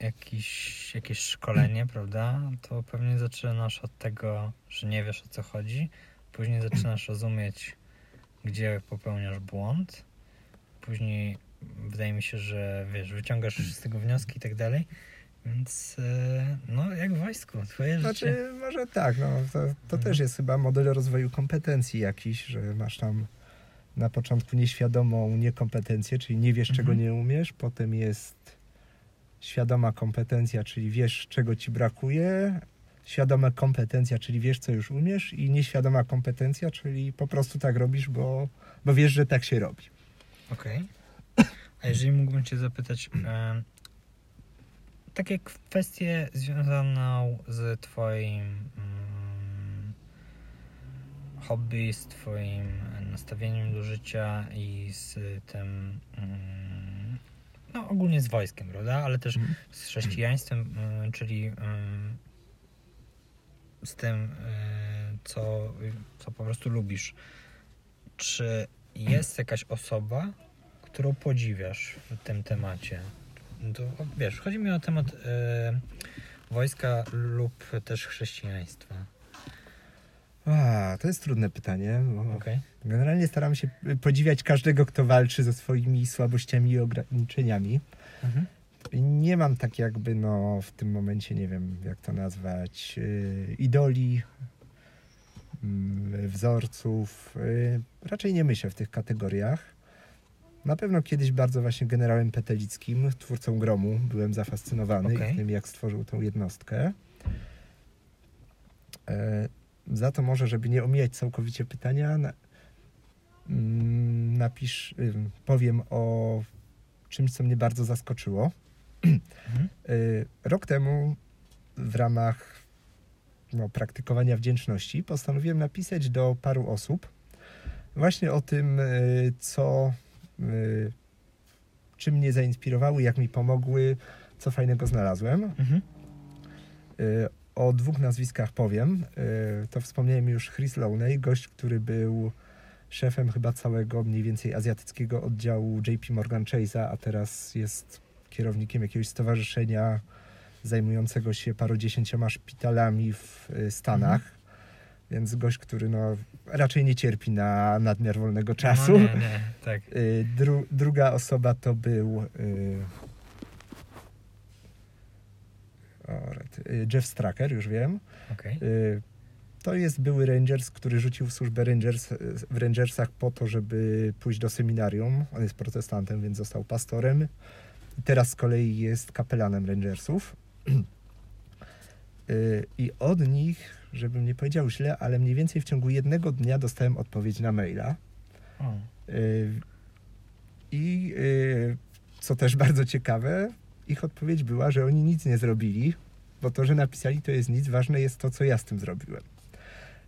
jakiś, jakieś szkolenie, prawda, to pewnie zaczynasz od tego, że nie wiesz o co chodzi, później zaczynasz rozumieć, gdzie popełniasz błąd, później wydaje mi się, że wiesz, wyciągasz z tego wnioski i tak dalej, więc e, no jak w wojsku, twoje życie. Znaczy, może tak, no, to, to Mhm. też jest chyba model rozwoju kompetencji jakiś, że masz tam na początku nieświadomą niekompetencję, czyli nie wiesz, czego Mhm. nie umiesz, potem jest świadoma kompetencja, czyli wiesz, czego ci brakuje, świadoma kompetencja, czyli wiesz, co już umiesz i nieświadoma kompetencja, czyli po prostu tak robisz, bo, bo wiesz, że tak się robi. Okej. A jeżeli mógłbym Cię zapytać, e, takie kwestie związane z Twoim mm, hobby, z Twoim nastawieniem do życia i z tym, mm, no ogólnie z wojskiem, prawda? Ale też Mhm. z chrześcijaństwem, mm, czyli mm, z tym, y, co, co po prostu lubisz. Czy jest jakaś osoba, którą podziwiasz w tym temacie? To, wiesz, chodzi mi o temat y, wojska lub też chrześcijaństwa. A, to jest trudne pytanie. Okej? Generalnie staram się podziwiać każdego, kto walczy ze swoimi słabościami i ograniczeniami. Mhm. Nie mam tak jakby, no w tym momencie, nie wiem jak to nazwać, yy, idoli, yy, wzorców. Yy, raczej nie myślę w tych kategoriach. Na pewno kiedyś bardzo właśnie generałem Petelickim, twórcą Gromu, byłem zafascynowany i tym, jak stworzył tą jednostkę. Za to może, żeby nie omijać całkowicie pytania, na, mm, napisz, powiem o czymś, co mnie bardzo zaskoczyło. Mhm. Y, Rok temu w ramach no, praktykowania wdzięczności postanowiłem napisać do paru osób właśnie o tym, y, co, y, czym mnie zainspirowały, jak mi pomogły, co fajnego znalazłem. Mhm. O dwóch nazwiskach powiem. Y, To wspomniałem już Chris Lowney, gość, który był szefem chyba całego mniej więcej azjatyckiego oddziału JP Morgan Chase'a, a teraz jest kierownikiem jakiegoś stowarzyszenia zajmującego się parudziesięcioma szpitalami w y, Stanach. Więc gość, który no, raczej nie cierpi na nadmiar wolnego czasu. No, nie, nie, tak. Y, Dru, druga osoba to był Jeff Stracker, już wiem. Okej. Y, to jest były Rangers, który rzucił służbę Rangers, w Rangersach po to, żeby pójść do seminarium. On jest protestantem, więc został pastorem. Teraz z kolei jest kapelanem Rangersów. Y, I od nich, żebym nie powiedział źle, ale mniej więcej w ciągu jednego dnia dostałem odpowiedź na maila. O. Y, I y, co też bardzo ciekawe, ich odpowiedź była, że oni nic nie zrobili, bo to, że napisali, to jest nic. Ważne jest to, co ja z tym zrobiłem.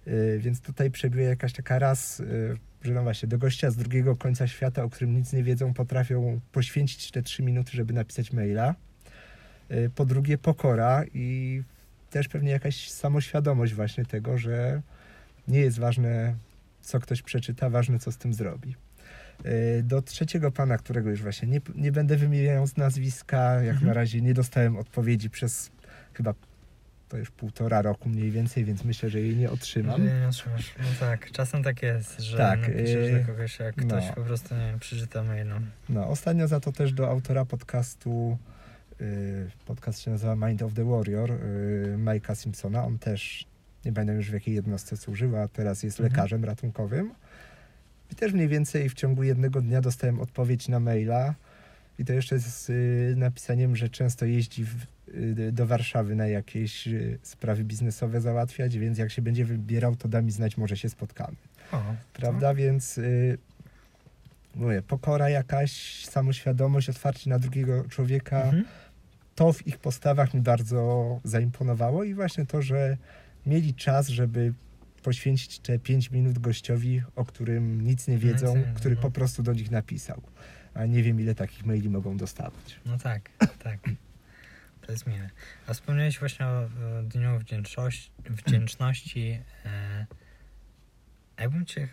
Y, Więc tutaj przebiła jakaś taka raz, y, że no właśnie, do gościa z drugiego końca świata, o którym nic nie wiedzą, potrafią poświęcić te trzy minuty, żeby napisać maila. Y, Po drugie, pokora i też pewnie jakaś samoświadomość właśnie tego, że nie jest ważne, co ktoś przeczyta, ważne, co z tym zrobi. Y, Do trzeciego pana, którego już właśnie nie, nie będę wymieniał z nazwiska, jak Mhm. na razie nie dostałem odpowiedzi przez chyba to już półtora roku mniej więcej, więc myślę, że jej nie otrzymam. Że nie otrzymasz. No tak, czasem tak jest, że Tak, napiszesz yy, do kogoś, jak ktoś no. po prostu nie wiem, przeczyta maila. No, ostatnio za to też do autora podcastu, y, podcast się nazywa Mind of the Warrior, y, Majka Simpsona, on też, nie pamiętam już w jakiej jednostce służył, a teraz jest Mhm. lekarzem ratunkowym. I też mniej więcej w ciągu jednego dnia dostałem odpowiedź na maila i to jeszcze z y, napisaniem, że często jeździ w, y, do Warszawy na jakieś y, sprawy biznesowe załatwiać, więc jak się będzie wybierał, to da mi znać, może się spotkamy. O, Prawda? Więc y, mówię, pokora jakaś, samoświadomość, otwarcie na drugiego człowieka, Mhm. to w ich postawach mi bardzo zaimponowało i właśnie to, że mieli czas, żeby poświęcić te 5 minut gościowi, o którym nic nie wiedzą, nie który po no. prostu do nich napisał. A nie wiem, ile takich maili mogą dostawać. No tak, tak. To jest miłe. A wspomniałeś właśnie o, Dniu Wdzięczności. wdzięczności e, a jakbym cię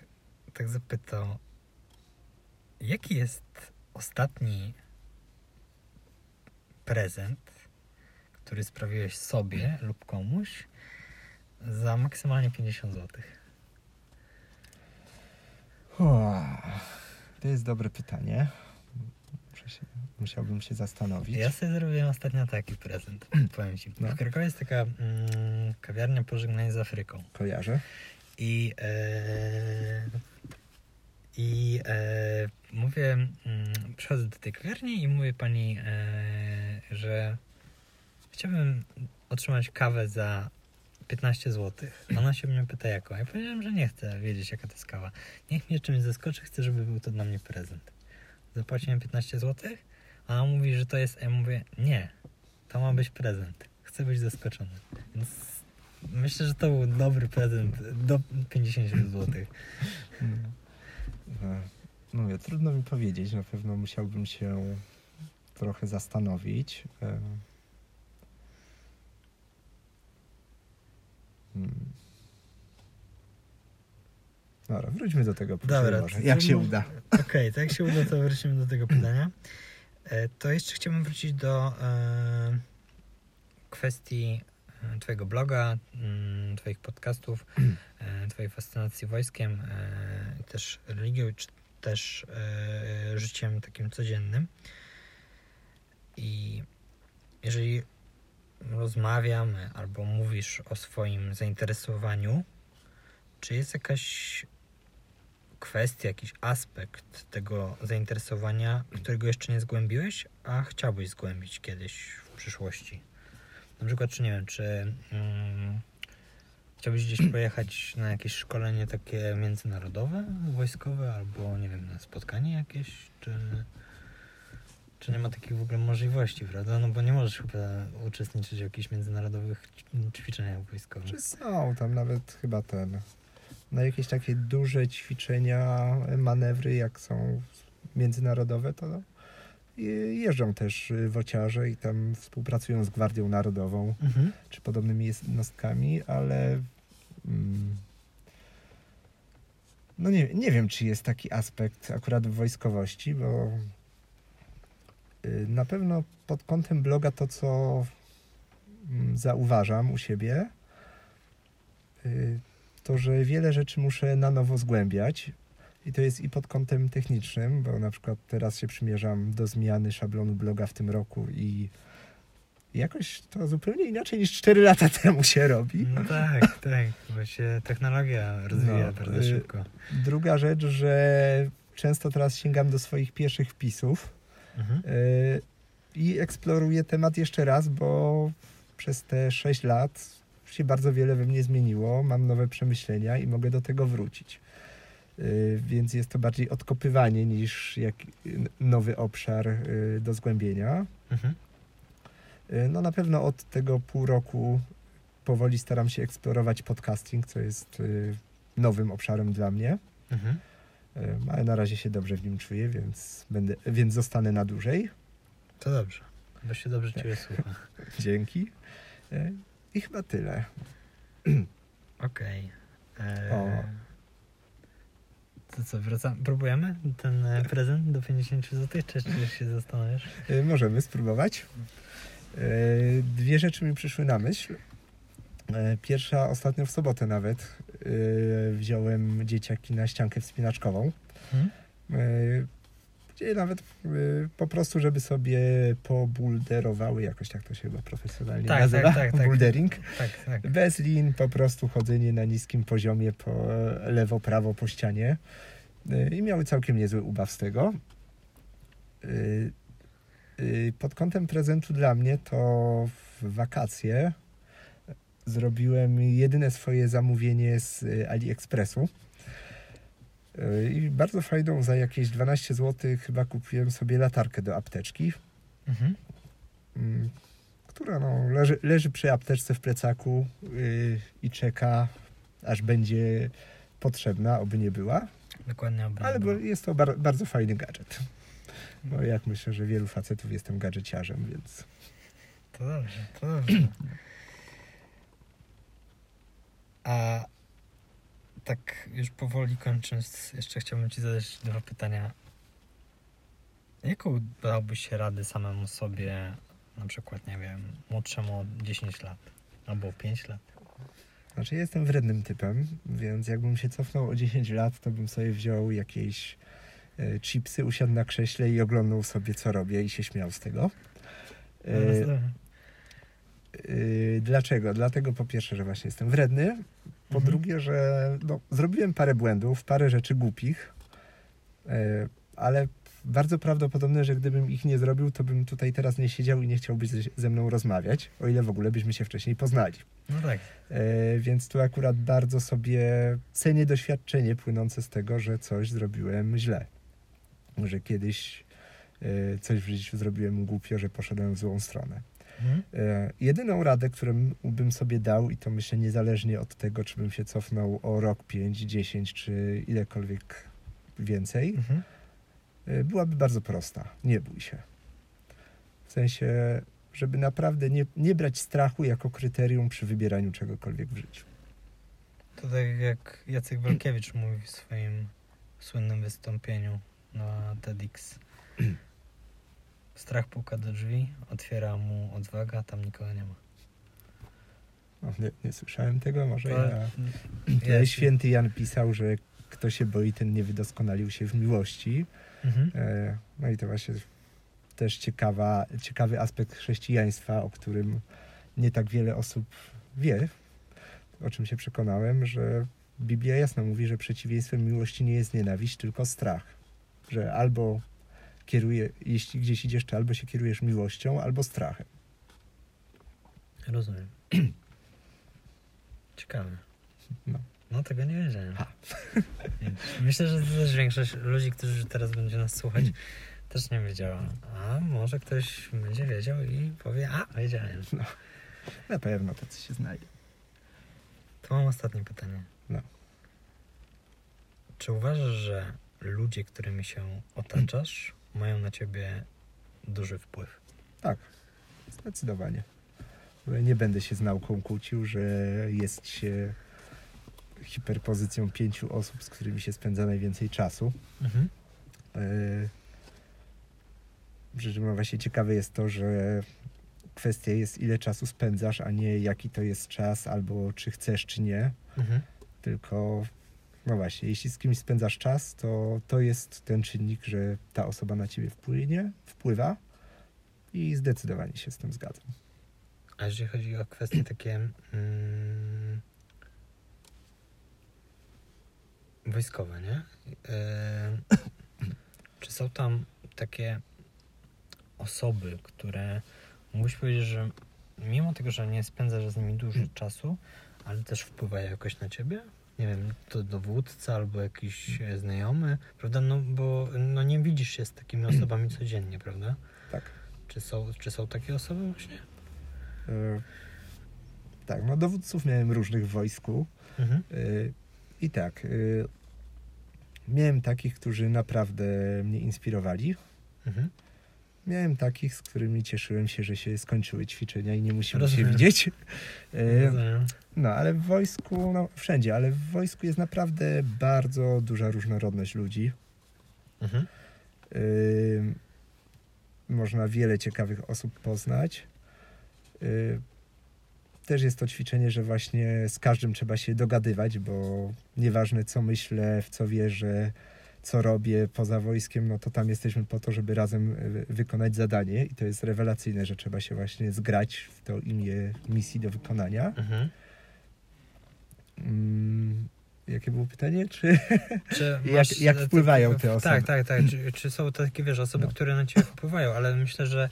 tak zapytał, jaki jest ostatni prezent, który sprawiłeś sobie lub komuś za maksymalnie 50 zł? To jest dobre pytanie. Się, musiałbym się zastanowić. Ja sobie zrobiłem ostatnio taki prezent, powiem ci. No. W Krakowie jest taka mm, kawiarnia pożegnanie z Afryką. Kojarzę. I, e, i e, mówię, mm, przychodzę do tej kawiarni i mówię pani, e, że chciałbym otrzymać kawę za 15 zł. Ona się mnie pyta jaką. Ja powiedziałem, że nie chcę wiedzieć jaka to jest kawa. Niech mnie czymś zaskoczy, chcę, żeby był to dla mnie prezent. Zapłaciłem 15 zł, a ona mówi, że to jest, ja mówię, nie, to ma być prezent. Chcę być zaskoczony. Więc myślę, że to był dobry prezent do 50 zł. E, No mówię, trudno mi powiedzieć. Na pewno musiałbym się trochę zastanowić. Hmm. Dobra, wróćmy do tego Dobra, może. Jak się uda. Okej, to jak się uda, to wrócimy do tego pytania. E, To jeszcze chciałbym wrócić do e, kwestii e, Twojego bloga, mm, Twoich podcastów, e, Twojej fascynacji wojskiem, e, też religią, czy też życiem takim codziennym. I jeżeli rozmawiamy albo mówisz o swoim zainteresowaniu, czy jest jakaś kwestia, jakiś aspekt tego zainteresowania, którego jeszcze nie zgłębiłeś, a chciałbyś zgłębić kiedyś w przyszłości? Na przykład, czy nie wiem, czy mm, chciałbyś gdzieś pojechać na jakieś szkolenie takie międzynarodowe, wojskowe, albo nie wiem, na spotkanie jakieś, czy, czy nie ma takich w ogóle możliwości, prawda? No bo nie możesz chyba uczestniczyć w jakichś międzynarodowych ćwiczeniach wojskowych. Czy są tam nawet chyba ten. Na jakieś takie duże ćwiczenia, manewry, jak są międzynarodowe, to je- jeżdżą też wociarze i tam współpracują z Gwardią Narodową. Mhm. czy podobnymi jednostkami, ale mm, no nie, nie wiem, czy jest taki aspekt akurat w wojskowości, bo na pewno pod kątem bloga to, co mm, zauważam u siebie, y, to, że wiele rzeczy muszę na nowo zgłębiać. I to jest i pod kątem technicznym, bo na przykład teraz się przymierzam do zmiany szablonu bloga w tym roku i jakoś to zupełnie inaczej niż 4 lata temu się robi. No tak, tak, bo się technologia rozwija No, bardzo y- szybko. Druga rzecz, że często teraz sięgam do swoich pierwszych wpisów Mhm. y, i eksploruję temat jeszcze raz, bo przez te 6 lat się bardzo wiele we mnie zmieniło, mam nowe przemyślenia i mogę do tego wrócić. Y, Więc jest to bardziej odkopywanie niż jak nowy obszar y, do zgłębienia. Mhm. No na pewno od tego pół roku powoli staram się eksplorować podcasting, co jest nowym obszarem dla mnie. Mhm. Ale na razie się dobrze w nim czuję, więc, będę, więc zostanę na dłużej. To dobrze, bo się dobrze Ciebie słucha. Dzięki. Y, I chyba tyle. Okej. Eee, O. To co, wracamy? Próbujemy ten e, prezent do 50 zł, czy czy się zastanawiasz? Y, Możemy spróbować. Dwie rzeczy mi przyszły na myśl. Pierwsza, ostatnio w sobotę nawet, wziąłem dzieciaki na ściankę wspinaczkową. Hmm? y, Gdzie nawet y, po prostu, żeby sobie pobulderowały, jakoś tak to się chyba profesjonalnie Tak, nazywa, tak, tak, tak. bouldering. Tak, tak. Bez lin, po prostu chodzenie na niskim poziomie po lewo, prawo po ścianie. Y, I miały całkiem niezły ubaw z tego. Y, y, Pod kątem prezentu dla mnie to w wakacje zrobiłem jedyne swoje zamówienie z y, AliExpressu. Y, I bardzo fajną, za jakieś 12 zł chyba kupiłem sobie latarkę do apteczki Mhm. mm, która no, leży, leży przy apteczce w plecaku yy, i czeka, aż będzie potrzebna, oby nie była. Dokładnie obręb. Ale bo jest to bar, bardzo fajny gadżet. Bo jak myślę, że wielu facetów jestem gadżeciarzem, więc To dobrze, to dobrze. A tak już powoli kończąc, jeszcze chciałbym Ci zadać dwa pytania. Jaką dałbyś radę samemu sobie, na przykład, nie wiem, młodszemu o 10 lat albo 5 lat? znaczy jestem wrednym typem, więc jakbym się cofnął o 10 lat, to bym sobie wziął jakieś e, chipsy, usiadł na krześle i oglądał sobie, co robię i się śmiał z tego. E, Yy, Dlaczego? Dlatego po pierwsze, że właśnie jestem wredny. Po Mhm. drugie, że no, zrobiłem parę błędów, parę rzeczy głupich, yy, ale bardzo prawdopodobne, że gdybym ich nie zrobił, to bym tutaj teraz nie siedział i nie chciałbyś ze- ze mną rozmawiać, o ile w ogóle byśmy się wcześniej poznali. No tak. Yy, Więc tu akurat bardzo sobie cenię doświadczenie płynące z tego, że coś zrobiłem źle. Że kiedyś yy, coś w życiu zrobiłem głupio, że poszedłem w złą stronę. Mhm. Jedyną radę, którą bym sobie dał, i to myślę niezależnie od tego, czy bym się cofnął o rok, 5, 10 czy ilekolwiek więcej, Mhm. e, byłaby bardzo prosta. Nie bój się. W sensie, żeby naprawdę nie, nie brać strachu jako kryterium przy wybieraniu czegokolwiek w życiu. To tak jak Jacek Walkiewicz mówi w swoim słynnym wystąpieniu na TEDx. Strach puka do drzwi, otwiera mu odwaga, tam nikogo nie ma. O, nie, nie słyszałem tego, może To- ja... ja święty Jan pisał, że kto się boi, ten nie wydoskonalił się w miłości. Mhm. E, No i to właśnie też ciekawa, ciekawy aspekt chrześcijaństwa, o którym nie tak wiele osób wie, o czym się przekonałem, że Biblia jasno mówi, że przeciwieństwem miłości nie jest nienawiść, tylko strach. Że albo kieruje, jeśli gdzieś idziesz, to albo się kierujesz miłością, albo strachem. Rozumiem. Ciekawe. No. No tego nie wiedziałem. Ha. Myślę, że też większość ludzi, którzy teraz będzie nas słuchać, też nie wiedziała. A może ktoś będzie wiedział i powie, a wiedziałem. Na pewno tacy się znajdzie. To mam ostatnie pytanie. No. Czy uważasz, że ludzie, którymi się otaczasz, mają na ciebie duży wpływ? Tak, zdecydowanie. Nie będę się z nauką kłócił, że jest się hiperpozycją pięciu osób, z którymi się spędza najwięcej czasu. Mhm. Czym właśnie ciekawe jest to, że kwestia jest ile czasu spędzasz, a nie jaki to jest czas, albo czy chcesz, czy nie. Mhm. Tylko, no właśnie, jeśli z kimś spędzasz czas, to to jest ten czynnik, że ta osoba na ciebie wpłynie, wpływa i zdecydowanie się z tym zgadzam. A jeżeli chodzi o kwestie takie mm, wojskowe, nie? E, czy są tam takie osoby, które mógłbyś powiedzieć, że mimo tego, że nie spędzasz z nimi dużo czasu, ale też wpływają jakoś na ciebie? Nie wiem, to dowódca albo jakiś e, znajomy, prawda? No bo no, nie widzisz się z takimi osobami codziennie, prawda? Tak. Czy są, czy są takie osoby właśnie? E, tak, no dowódców miałem różnych w wojsku. Mhm. E, I tak, e, miałem takich, którzy naprawdę mnie inspirowali. Mhm. Miałem takich, z którymi cieszyłem się, że się skończyły ćwiczenia i nie musimy się widzieć. Rozumiem. No, ale w wojsku, no wszędzie, ale w wojsku jest naprawdę bardzo duża różnorodność ludzi. Mhm. Ym, można wiele ciekawych osób poznać. Y, też jest to ćwiczenie, że właśnie z każdym trzeba się dogadywać, bo nieważne co myślę, w co wierzę, co robię poza wojskiem, no to tam jesteśmy po to, żeby razem y, wykonać zadanie i to jest rewelacyjne, że trzeba się właśnie zgrać w to imię misji do wykonania. Mhm. Mm, jakie było pytanie? Czy... Czy Jak- masz, jak e, wpływają te osoby? Tak, tak, tak. Czy, czy są takie, wiesz, osoby, No. które na ciebie wpływają, ale myślę, że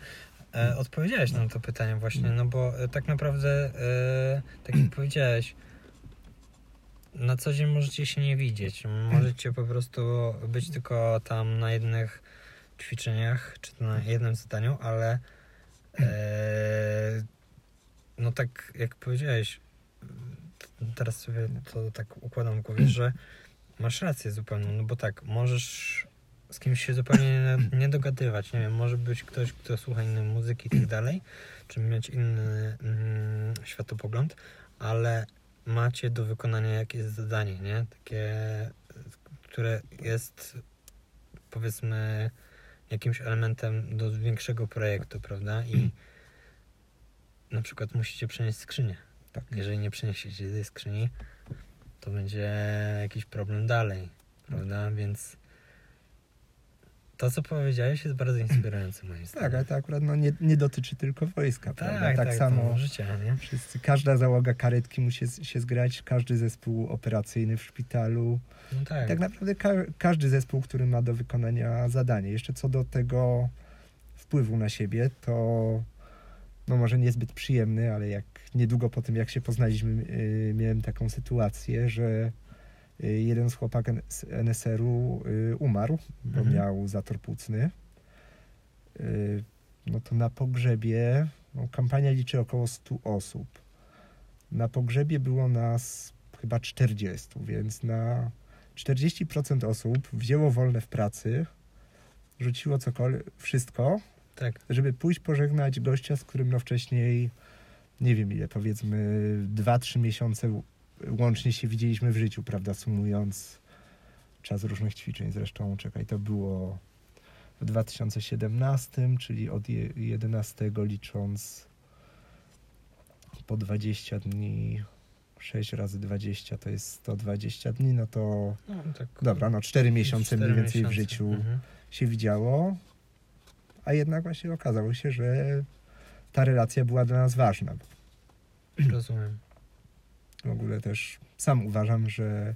e, odpowiedziałeś na to pytanie właśnie, no bo e, tak naprawdę, e, tak jak powiedziałeś, na co dzień możecie się nie widzieć. Możecie po prostu być tylko tam na jednych ćwiczeniach, czy to na jednym zadaniu, ale e, no tak jak powiedziałeś, teraz sobie to tak układam w głowie, że masz rację zupełnie, no bo tak, możesz z kimś się zupełnie nie, nie dogadywać, nie wiem, może być ktoś, kto słucha innej muzyki i tak dalej, czy mieć inny mm, światopogląd, ale macie do wykonania jakieś zadanie, nie? Takie, które jest powiedzmy jakimś elementem do większego projektu, prawda? I na przykład musicie przenieść skrzynię. Tak. Jeżeli nie przeniesiecie tej skrzyni, to będzie jakiś problem dalej, prawda? Więc to, co powiedziałeś, jest bardzo inspirujące moim Tak, zdaniem. ale to akurat no, nie, nie dotyczy tylko wojska, prawda? tak, tak, samo to życie, nie? wszyscy, każda załoga karetki musi się, się zgrać, każdy zespół operacyjny w szpitalu. No tak. Tak naprawdę ka każdy zespół, który ma do wykonania zadanie. Jeszcze co do tego wpływu na siebie, to no może niezbyt przyjemny, ale jak niedługo po tym, jak się poznaliśmy, yy, miałem taką sytuację, że yy, jeden z chłopak N- z NSR-u yy, umarł, bo Mhm. miał zator płucny. No to na pogrzebie, no, kampania liczy około 100 osób. Na pogrzebie było nas chyba 40, więc na 40% osób wzięło wolne w pracy, rzuciło cokolwiek, wszystko, tak. żeby pójść pożegnać gościa, z którym no wcześniej, nie wiem ile, powiedzmy 2-3 miesiące łącznie się widzieliśmy w życiu, prawda, sumując czas różnych ćwiczeń. Zresztą, czekaj, to było w 2017, czyli od je- 11 licząc po 20 dni, 6 razy 20 to jest 120 dni, no to No, tak. dobra, no 4 miesiące Cztery mniej więcej w miesiące. życiu Mhm. się widziało, a jednak właśnie okazało się, że ta relacja była dla nas ważna. Rozumiem. W ogóle też sam uważam, że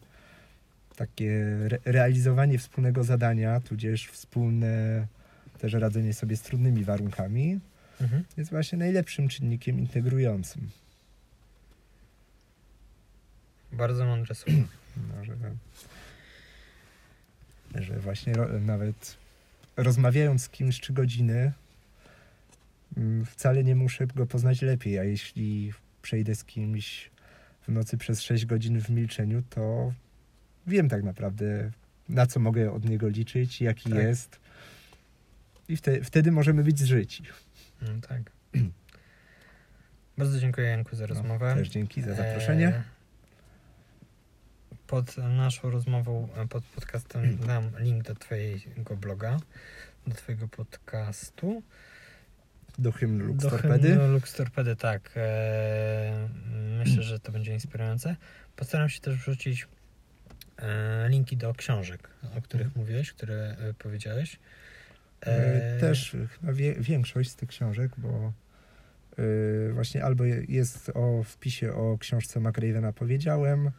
takie re- realizowanie wspólnego zadania, tudzież wspólne też radzenie sobie z trudnymi warunkami Mhm. jest właśnie najlepszym czynnikiem integrującym. Bardzo mądre słowa. No, że, że właśnie ro, nawet rozmawiając z kimś trzy godziny, wcale nie muszę go poznać lepiej, a jeśli przejdę z kimś w nocy przez 6 godzin w milczeniu, to wiem tak naprawdę, na co mogę od niego liczyć, jaki Tak. jest. I wte, wtedy możemy być zżyci. No, tak. Bardzo dziękuję Janku za rozmowę. No, też dzięki za zaproszenie. E, Pod naszą rozmową, e, pod podcastem dam link do twojego bloga, do twojego podcastu. Do hymnu Lux do Torpedy. hymnu Lux Torpedy, tak. E, myślę, że to będzie inspirujące. Postaram się też wrzucić e, linki do książek, o których mówiłeś, które e, powiedziałeś. Też chyba wie, większość z tych książek, bo właśnie albo je- jest o wpisie o książce McRavena powiedziałem.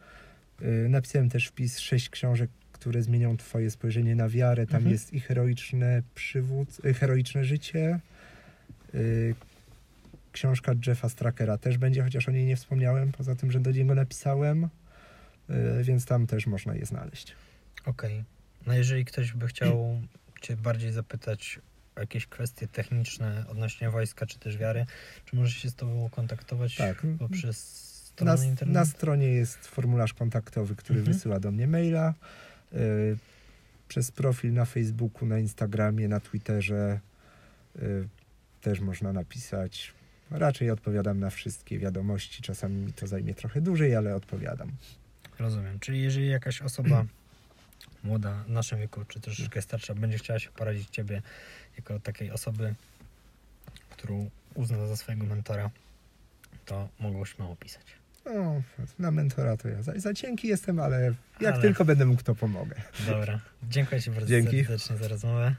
Napisałem też wpis sześć książek, które zmienią twoje spojrzenie na wiarę. Tam Mhm. jest i heroiczne przywód, heroiczne życie. Y, Książka Jeffa Strakera też będzie, chociaż o niej nie wspomniałem, poza tym, że do niego napisałem, y, więc tam też można je znaleźć. Okej. No jeżeli ktoś by chciał Cię bardziej zapytać o jakieś kwestie techniczne odnośnie wojska czy też wiary, czy może się z Tobą kontaktować Tak. poprzez Na, stronę s- internetową? na stronie jest formularz kontaktowy, który Mhm. wysyła do mnie maila. Y, przez profil na Facebooku, na Instagramie, na Twitterze też można napisać. Raczej odpowiadam na wszystkie wiadomości. Czasami mi to zajmie trochę dłużej, ale odpowiadam. Rozumiem. Czyli jeżeli jakaś osoba młoda, w naszym wieku, czy troszeczkę starsza, będzie chciała się poradzić Ciebie jako takiej osoby, którą uzna za swojego mentora, to mogą śmiało pisać. No, na mentora to ja za, za cienki jestem, ale jak Ale- tylko będę mógł, to pomogę. Dobra. Dziękuję Ci bardzo Dzięki. serdecznie za rozmowę.